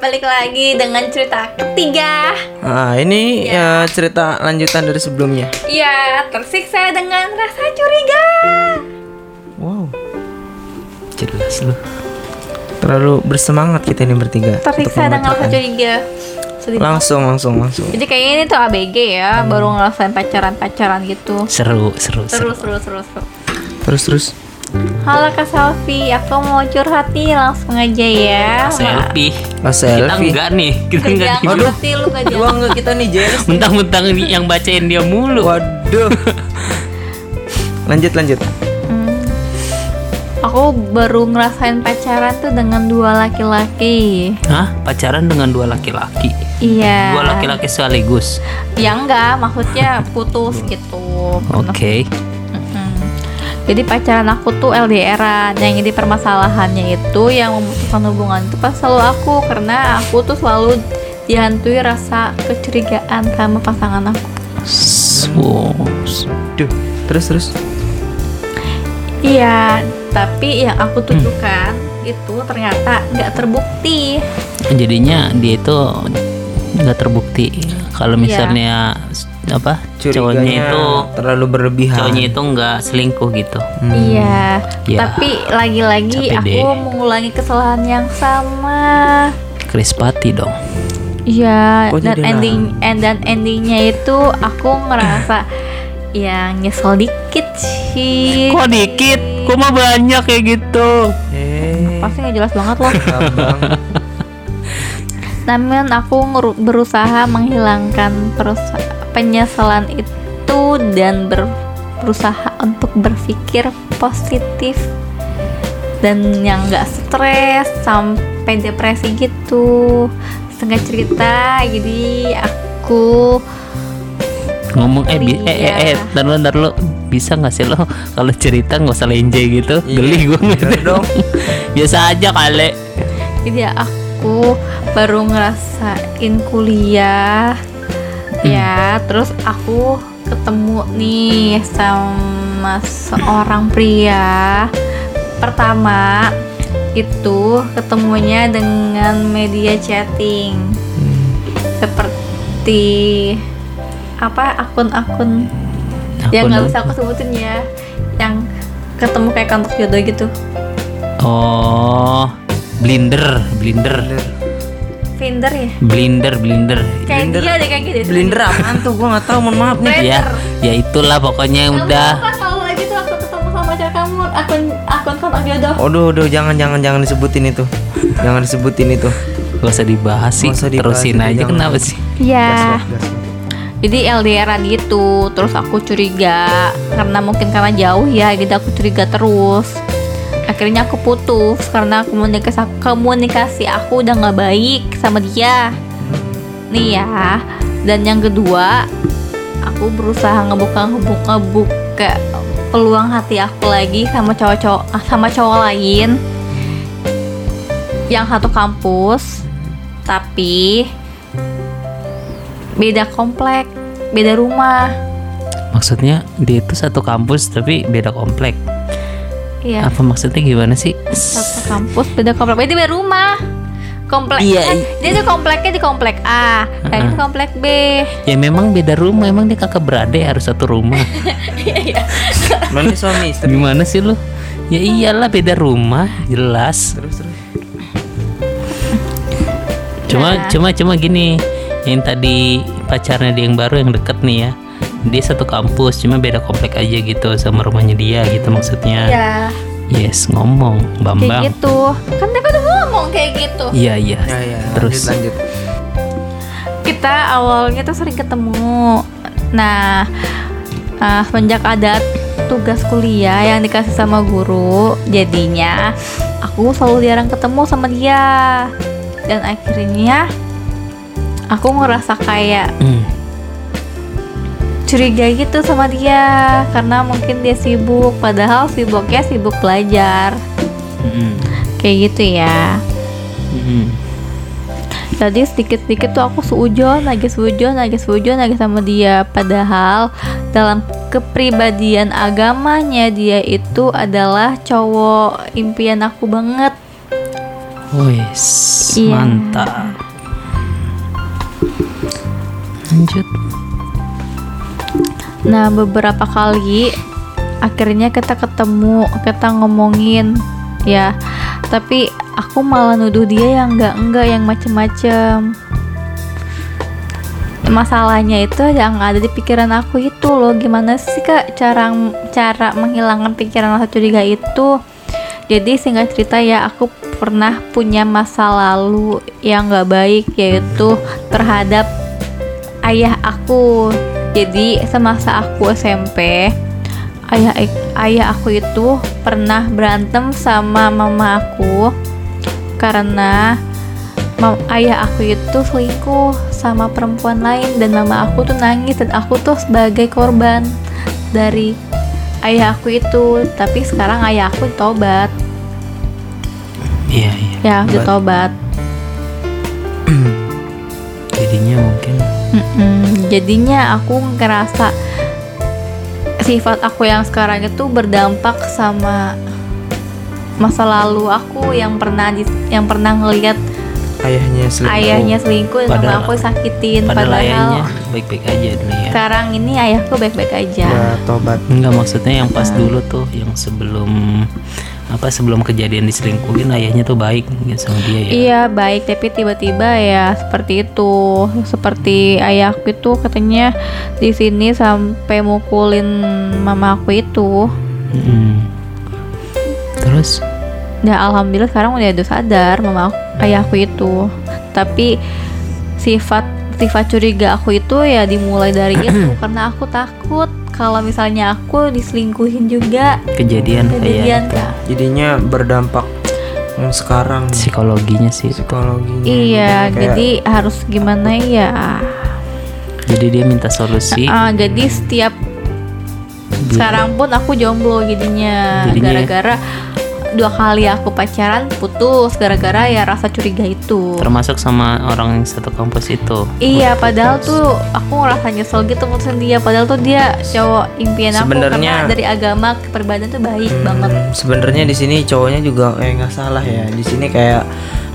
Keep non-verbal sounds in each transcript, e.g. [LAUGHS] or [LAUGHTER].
balik lagi dengan cerita ketiga. Nah, ini ya, cerita lanjutan dari sebelumnya. Iya, tersiksa dengan rasa curiga. Wow, Jelas lu. terlalu bersemangat kita ini bertiga. Tersiksa dengan rasa curiga. Sedih. Langsung, langsung, langsung. Jadi kayaknya ini tuh ABG ya, baru ngerasain pacaran-pacaran gitu. Seru, seru, seru. Terus, terus, terus, terus. Terus, terus. Halo Kak Selfie, aku mau curhat nih langsung aja ya. Selfie. Oh, Kita selfie. enggak nih, kita Gak enggak di hati lu gak Gua enggak kita nih jealous. [LAUGHS] Mentang-mentang yang bacain dia mulu. Waduh. lanjut, lanjut. Hmm. Aku baru ngerasain pacaran tuh dengan dua laki-laki. Hah? Pacaran dengan dua laki-laki. Iya. Dua laki-laki sekaligus. Ya enggak, maksudnya putus gitu. Oke. Mm-mm. Jadi pacaran aku tuh LDRan Yang jadi permasalahannya itu Yang memutuskan hubungan itu pas selalu aku Karena aku tuh selalu dihantui rasa kecurigaan sama pasangan aku Duh. Terus, terus. Iya, tapi yang aku tunjukkan itu ternyata nggak terbukti jadinya dia itu nggak terbukti kalau Iya. misalnya s- apa cowoknya itu terlalu berlebihan. cowoknya itu nggak selingkuh gitu. Hmm. Iya, Ya, tapi lagi-lagi aku deh. mengulangi kesalahan yang sama Krispati dong. Iya, dan ending and dan endingnya itu aku ngerasa [COUGHS] yang nyesel dikit sih. Kok dikit? Kok mah banyak kayak gitu? Eh. Pasti nggak jelas banget loh. Namun aku ngeru- berusaha menghilangkan perusa- penyesalan itu dan ber- berusaha untuk berpikir positif dan yang nggak stres sampai depresi gitu. Setengah cerita, jadi aku Ngomong eh bi- eh eh, eh Iya. ntar lu ntar lu bisa nggak sih lo [LAUGHS] kalau cerita nggak usah lenje gitu Iya, geli gue bener dong. [LAUGHS] biasa aja kali jadi aku baru ngerasain kuliah ya terus aku ketemu nih sama seorang pria. Pertama itu ketemunya dengan media chatting. Seperti apa akun-akun? Yang nggak bisa aku sebutin ya. Yang ketemu kayak kantor jodoh gitu. Oh blinder. Blinder Finder ya blinder blinder kayak Blender. dia deh kayak gitu Blender apaan tuh? Gua nggak tahu, mohon maaf nih. Blender. ya ya itulah pokoknya Kamu udah apa kalau lagi tuh aku ketemu sama pacar kamu akun akun kontak jodoh Aduh, aduh, jangan, jangan, jangan disebutin itu. Jangan disebutin itu. gak usah dibahas sih usah dibahas terusin aja jangan. kenapa sih Iya jadi LDRan gitu terus aku curiga karena mungkin karena jauh ya jadi aku curiga terus akhirnya aku putus karena komunikasi komunikasi aku udah nggak baik sama dia. Nih ya. Dan yang kedua aku berusaha ngebuka ngebuka ngebuka peluang hati aku lagi sama cowok-cowok sama cowok lain yang satu kampus tapi beda komplek beda rumah. Maksudnya dia itu satu kampus tapi beda komplek iya. Apa maksudnya gimana sih? Satu kampus beda komplek. Beda beda rumah. Komplek Iya, kan, dia tuh kompleknya di komplek A yang itu komplek B. Ya memang beda rumah. Emang dia kakak beradik harus satu rumah. [LAUGHS] Mana suami istri? gimana sih lu? Ya iyalah beda rumah. Jelas. Terus, terus. cuma Nah. cuma cuma gini. Yang tadi pacarnya dia yang baru yang deket nih ya dia satu kampus cuma beda komplek aja gitu sama rumahnya dia gitu maksudnya. Ya. Yes ngomong kayak bambang gitu. Kan dia kan udah ngomong kayak gitu. Iya iya. Ya, ya. terus. lanjut, lanjut. kita awalnya tuh sering ketemu. Nah ah, semenjak ada tugas kuliah yang dikasih sama guru jadinya aku selalu jarang ketemu sama dia. Dan akhirnya aku ngerasa kayak Hmm, curiga gitu sama dia karena mungkin dia sibuk padahal sibuknya sibuk belajar hmm, kayak gitu ya hmm. Tadi sedikit-sedikit tuh aku seujon lagi seujon lagi seujon lagi sama dia Padahal dalam kepribadian agamanya dia itu adalah cowok impian aku banget Wes, Iya. mantap. Lanjut. Nah, beberapa kali akhirnya kita ketemu, kita ngomongin ya. Tapi aku malah nuduh dia yang enggak-enggak yang macem-macem. Masalahnya itu yang ada di pikiran aku itu loh. Gimana sih Kak cara cara menghilangkan pikiran rasa curiga itu? Jadi singkat cerita ya aku pernah punya masa lalu yang nggak baik yaitu terhadap ayah aku. Jadi semasa aku SMP, ayah ayah aku itu pernah berantem sama mama aku karena mam- ayah aku itu selingkuh sama perempuan lain dan mama aku tuh nangis dan aku tuh sebagai korban dari ayah aku itu. Tapi sekarang ayah aku tobat. Iya, iya. Ya, udah tobat. [CLEARS THROAT] Jadinya mungkin Mm-mm. Jadinya aku ngerasa sifat aku yang sekarang itu berdampak sama masa lalu aku yang pernah di, yang pernah ngelihat Ayahnya selingkuh. ayahnya selingkuh Padahal- aku sakitin padahal padahal ayahnya baik-baik aja dulu ya. sekarang ini ayahku baik-baik aja. Ya tobat. Enggak maksudnya yang pas dulu tuh yang sebelum apa sebelum kejadian diselingkuhin ayahnya tuh baik gitu sama dia ya. Iya baik tapi tiba-tiba ya seperti itu seperti ayahku itu katanya di sini sampai mukulin mama aku itu. Mm. Terus Ya alhamdulillah sekarang udah ada sadar mama aku, ayahku itu. Tapi sifat sifat curiga aku itu ya dimulai dari itu karena aku takut kalau misalnya aku diselingkuhin juga kejadian kejadian kayak Kak. Jadinya berdampak yang sekarang psikologinya sih. psikologinya. Iya, Kayak jadi harus gimana ya? Jadi dia minta solusi. Ah, jadi setiap sekarang pun aku jomblo jadinya Jadinya- gara-gara dua kali aku pacaran putus gara-gara ya rasa curiga itu. termasuk sama orang yang satu kampus itu. Iya, padahal tuh aku ngerasa nyesel gitu mutusin dia. Padahal tuh dia cowok impian aku Sebenarnya- karena dari agama kepribadian tuh baik banget. Hmm, sebenarnya di sini cowoknya juga eh nggak salah ya di sini kayak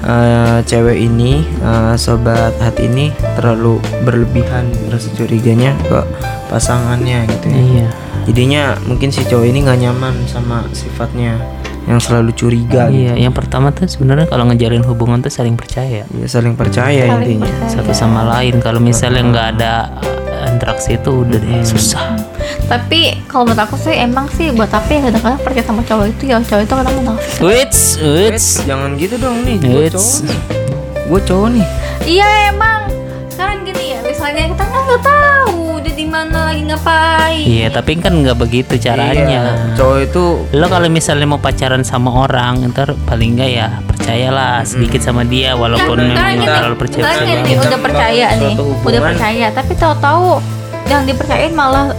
eh, cewek ini eh, sobat hati ini terlalu berlebihan rasa curiganya ke pasangannya gitu ya Iya. jadinya mungkin si cowok ini nggak nyaman sama sifatnya yang selalu curiga gitu Iya, yang pertama tuh sebenarnya kalau ngejalin hubungan tuh saling percaya ya saling percaya Saling intinya percaya. satu sama lain. Kalau misalnya nggak ada uh, interaksi itu udah deh susah. Tapi kalau menurut aku sih emang sih buat apa ya kadang-kadang percaya sama cowok itu ya cowok itu kadang munafik. Wits, wits. Eh, jangan gitu dong nih gue cowok gue cowok nih Iya emang. Sekarang gini ya, misalnya kita kan nggak tahu di mana lagi ngapain. Iya, tapi kan nggak begitu caranya. Iya, cowok itu Lo kalau misalnya mau pacaran sama orang, ntar paling nggak ya percayalah sedikit sama dia walaupun Kan memang nggak terlalu percaya. gini, banget. udah percaya nih, udah percaya. Tapi tahu-tahu yang dipercayain malah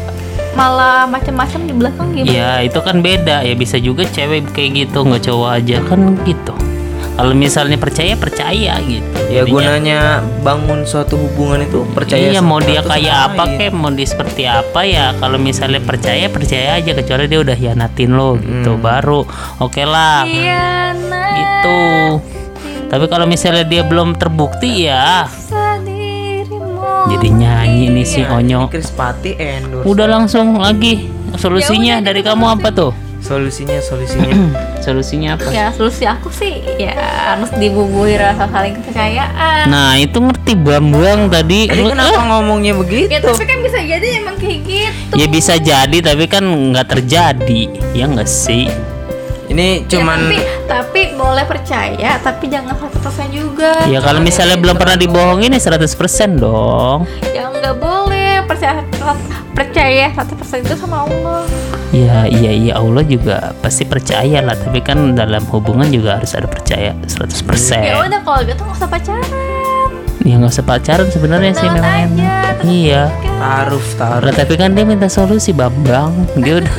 malah macam-macam di belakang gimana? Ya itu kan beda ya bisa juga cewek kayak gitu nggak cowok aja kan gitu. Kalau misalnya percaya percaya gitu. ya Jadinya- gunanya bangun suatu hubungan itu percaya iya mau dia 100% kayak apa lain. kek mau dia seperti apa ya kalau misalnya percaya percaya aja kecuali dia udah hianatin lo gitu baru. Oke lah. Iya, nah. gitu. Tapi kalau misalnya dia belum terbukti ya. Jadi nyanyi nih si Iya, Onyo. Chris Pati endorse. Udah langsung lagi solusinya Ya udah, dari kamu apa tuh solusinya solusinya. [CLEARS THROAT] Solusinya apa? Ya solusi aku sih ya harus dibubuhi rasa saling kepercayaan. nah itu ngerti buang-buang tadi. Lu- kenapa ngomongnya begitu? Ya tapi kan bisa jadi emang kayak gitu. ya bisa jadi tapi kan nggak terjadi. Ya nggak sih? Ini Ya, cuman tapi, tapi boleh percaya tapi jangan 100% juga. ya kalau misalnya belum pernah dibohongin ya 100% dong. Ya nggak boleh percaya percaya 100% itu sama Allah. Ya iya iya Allah juga pasti percaya lah. Tapi kan dalam hubungan juga harus ada percaya 100% Ya udah kalau gitu nggak usah pacaran. Ya nggak usah pacaran sebenarnya sih memang. aja, Iya. taruh taruh Lah, tapi kan dia minta solusi Bambang. Dia udah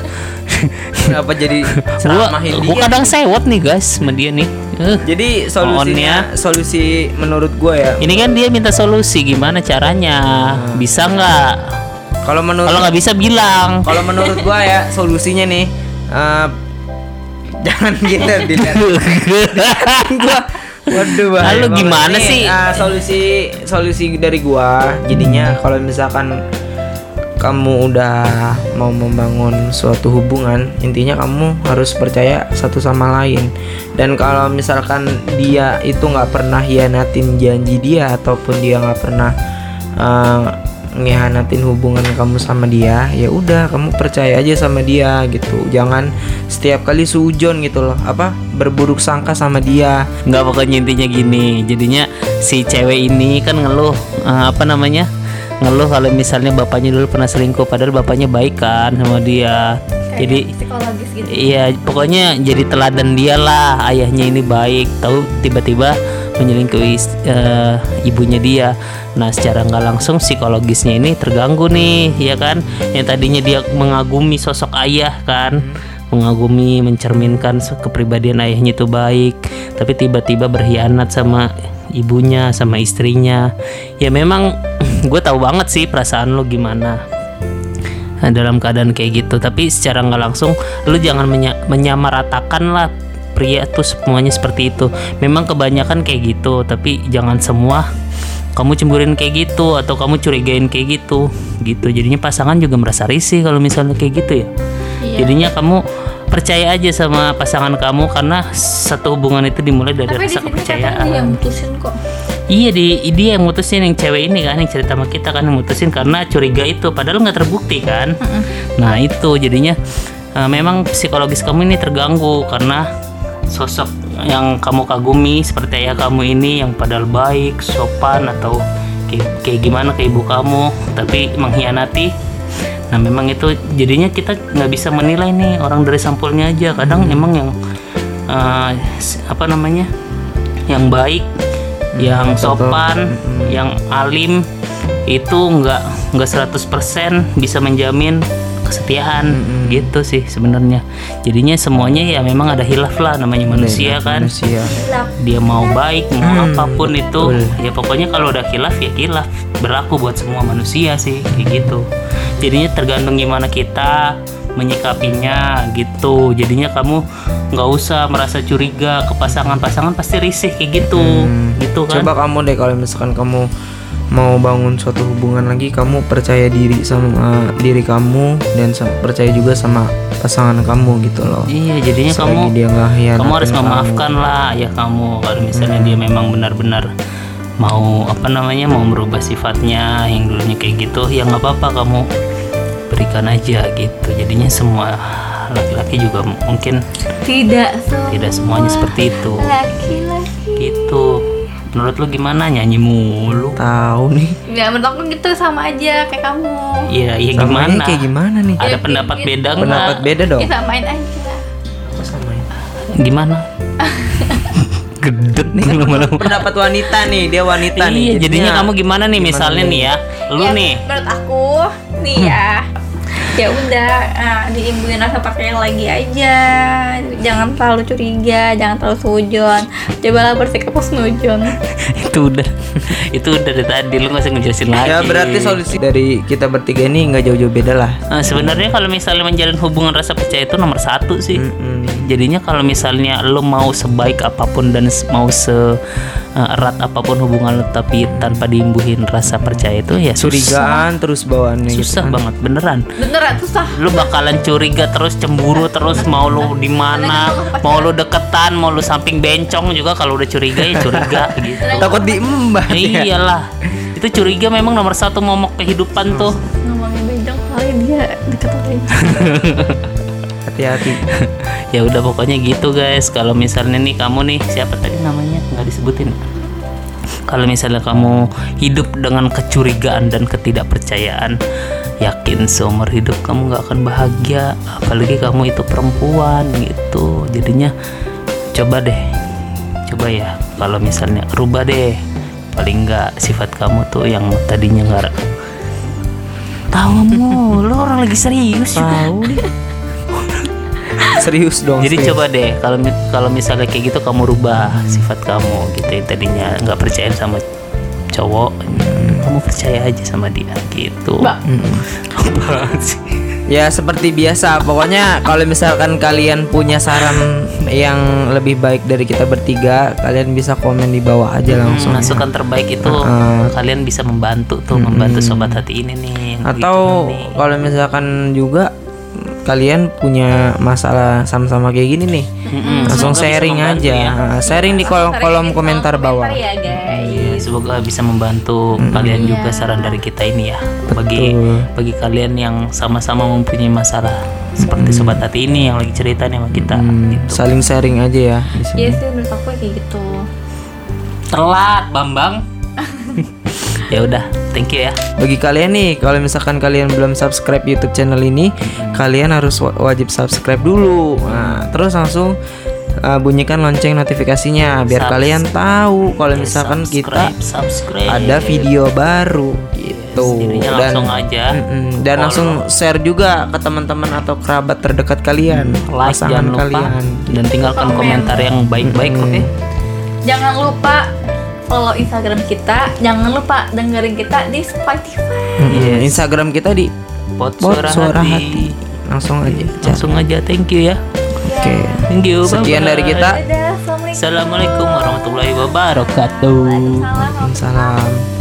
[LAUGHS] kenapa jadi gua, ceramahin gua kadang sewot nih guys sama dia nih. Eh, jadi solusinya solusi menurut gue ya. Ini kan dia minta solusi gimana caranya? Bisa nggak kalau menurut Kalau nggak bisa bilang kalau menurut gue ya solusinya nih eh, jangan [LAUGHS] gitu dilihat gua Waduh, bahaya Lalu gimana nih. sih? Ah, solusi solusi dari gua jadinya kalau misalkan kamu udah mau membangun suatu hubungan, intinya kamu harus percaya satu sama lain. Dan kalau misalkan dia itu nggak pernah hianatin janji dia ataupun dia nggak pernah eh, ngehianatin hubungan kamu sama dia, ya udah kamu percaya aja sama dia gitu. Jangan setiap kali sujon gitu loh, apa berburuk sangka sama dia. nggak pokoknya intinya gini jadinya si cewek ini kan ngeluh eh, apa namanya ngeluh kalau misalnya bapaknya dulu pernah selingkuh padahal bapaknya baik kan sama dia jadi psikologis gitu Iya, pokoknya jadi teladan dia lah. Ayahnya ini baik, tahu tiba-tiba menyelingkuhi eh, ibunya dia. Nah, secara nggak langsung psikologisnya ini terganggu nih, ya kan? Yang tadinya dia mengagumi sosok ayah kan, mengagumi, mencerminkan kepribadian ayahnya itu baik, tapi tiba-tiba berkhianat sama ibunya, sama istrinya. Ya memang [CLEARS THROAT] gue tahu banget sih perasaan lo gimana. Nah, dalam keadaan kayak gitu tapi secara nggak langsung lu jangan menya- menyamaratakan lah pria tuh semuanya seperti itu. Memang kebanyakan kayak gitu tapi jangan semua. Kamu cemburin kayak gitu atau kamu curigain kayak gitu. Gitu. Jadinya pasangan juga merasa risih kalau misalnya kayak gitu ya. Iya. jadinya kamu percaya aja sama pasangan kamu karena satu hubungan itu dimulai dari tapi rasa kepercayaan. dia yang mutusin kok. Iya di dia yang mutusin yang cewek ini kan yang cerita sama kita kan yang mutusin karena curiga itu padahal nggak terbukti kan. Nah itu jadinya eh, memang psikologis kamu ini terganggu karena sosok yang kamu kagumi seperti ayah kamu ini yang padahal baik, sopan atau kayak, kayak gimana ke ibu kamu tapi mengkhianati. Nah memang itu jadinya kita nggak bisa menilai nih orang dari sampulnya aja. Kadang emang yang s- apa namanya yang baik yang sopan, yang alim itu nggak nggak 100% bisa menjamin kesetiaan gitu sih sebenarnya. Jadinya semuanya ya memang ada hilaf lah namanya manusia kan. Manusia. Dia mau baik mau apa pun itu ya pokoknya kalau udah hilaf ya hilaf berlaku buat semua manusia sih kayak gitu. Jadinya tergantung gimana kita menyikapinya gitu. Jadinya kamu nggak usah merasa curiga ke pasangan-pasangan pasti risih kayak gitu gitu kan. Coba kamu deh kalau misalkan kamu mau bangun suatu hubungan lagi, kamu percaya diri sama uh, diri kamu dan percaya juga sama pasangan kamu gitu loh. Iya, jadinya Selagi kamu dia kamu harus kamu. memaafkan lah ya kamu kalau misalnya dia memang benar-benar mau apa namanya mau merubah sifatnya yang dulunya kayak gitu ya nggak apa-apa kamu berikan aja gitu. Jadinya semua laki-laki juga mungkin tidak semua tidak semuanya seperti itu. laki-laki. Gitu menurut lu gimana nyanyi mulu Tahu nih. ya menurut aku gitu sama aja kayak kamu iya iya gimana kayak gimana nih? ada Ya, pendapat gitu. beda Pendapat beda dong. ya samain aja Apa samain? gimana [LAUGHS] gedek nih lama-lama Pendapat wanita nih, dia wanita nih. Iya, jadinya kamu gimana nih gimana misalnya nih? nih ya, lu Ya, nih menurut aku nih ya ya udah ah, diimbuin rasa percaya lagi aja. Jangan terlalu curiga jangan terlalu sujon cobalah bersikap husnujon [LAUGHS] itu udah [LAUGHS] itu udah dari tadi lu nggak usah ngejelasin lagi. Ya berarti solusi dari kita bertiga ini nggak jauh-jauh beda lah. Nah, sebenarnya kalau misalnya menjalin hubungan rasa percaya itu nomor satu sih. Mm-mm. jadinya kalau misalnya lo mau sebaik apa pun dan mau se uh, erat apa pun hubungan lo tapi tanpa diimbuhin rasa percaya itu ya susah. Curigaan terus bawaannya gitu susah kan. banget beneran. Beneran susah. Lu bakalan curiga terus cemburu terus mau lu di mana mau lu deketan mau lu samping bencong juga kalau udah curiga ya curiga [LAUGHS] gitu. Takut diembat ya. iyalah. Itu curiga memang nomor satu momok kehidupan tuh. Ngomongin bejong kali dia deket [LAUGHS] Hati-hati. [LAUGHS] ya udah pokoknya gitu guys. Kalau misalnya nih kamu nih siapa tadi namanya? Nggak disebutin. Kalau misalnya kamu hidup dengan kecurigaan dan ketidakpercayaan yakin seumur hidup kamu nggak akan bahagia. Apalagi kamu itu perempuan gitu. Jadinya coba deh. Coba ya kalau misalnya rubah deh. Paling nggak sifat kamu tuh yang tadinya nggak tahu. Lo orang lagi serius Tahu. [LAUGHS] [LAUGHS] Serius dong. Jadi serius. coba deh kalau kalau misalnya kayak gitu kamu rubah sifat kamu gitu yang tadinya nggak percaya sama cowok, kamu percaya aja sama dia gitu. Mbak. [LAUGHS] Sih? Ya seperti biasa, pokoknya kalau misalkan kalian punya saran yang lebih baik dari kita bertiga, kalian bisa komen di bawah aja langsung. ya. masukan terbaik itu Heeh. kalian bisa membantu tuh membantu sobat hati ini nih Atau gitu nih. kalau misalkan juga kalian punya masalah sama-sama kayak gini nih, Mm-mm, langsung semoga sharing membantu aja, ya. Nah, sharing di kolom kolom komentar bawah. ya guys. Iya, semoga bisa membantu kalian juga saran dari kita ini ya. Bagi Betul. bagi kalian yang sama-sama mempunyai masalah. Seperti sobat hati ini yang lagi cerita nih sama kita Hmm, gitu. saling sharing aja ya di sini. Iya sih menurut aku kayak gitu. Telat Bambang [LAUGHS] ya udah thank you ya Bagi kalian nih, kalau misalkan kalian belum subscribe YouTube channel ini, kalian harus wa- wajib subscribe dulu. Nah, terus langsung uh, bunyikan lonceng notifikasinya biar Subs- kalian tahu kalau misalkan kita subscribe, subscribe. ada video baru gitu. Jadinya Dan langsung aja Mm-mm, dan langsung share juga ke teman-teman atau kerabat terdekat kalian, like pasangan jangan lupa kalian. dan tinggalkan komentar yang baik-baik oke jangan lupa follow Instagram kita jangan lupa dengerin kita di Spotify Mm-mm, Instagram kita di pot suara, Suara hati. Hati. Langsung aja. cari. langsung aja thank you ya Oke. thank you Sekian bye-bye. dari kita. dadah assalamualaikum Assalamualaikum warahmatullahi wabarakatuh Waalaikumsalam Salam.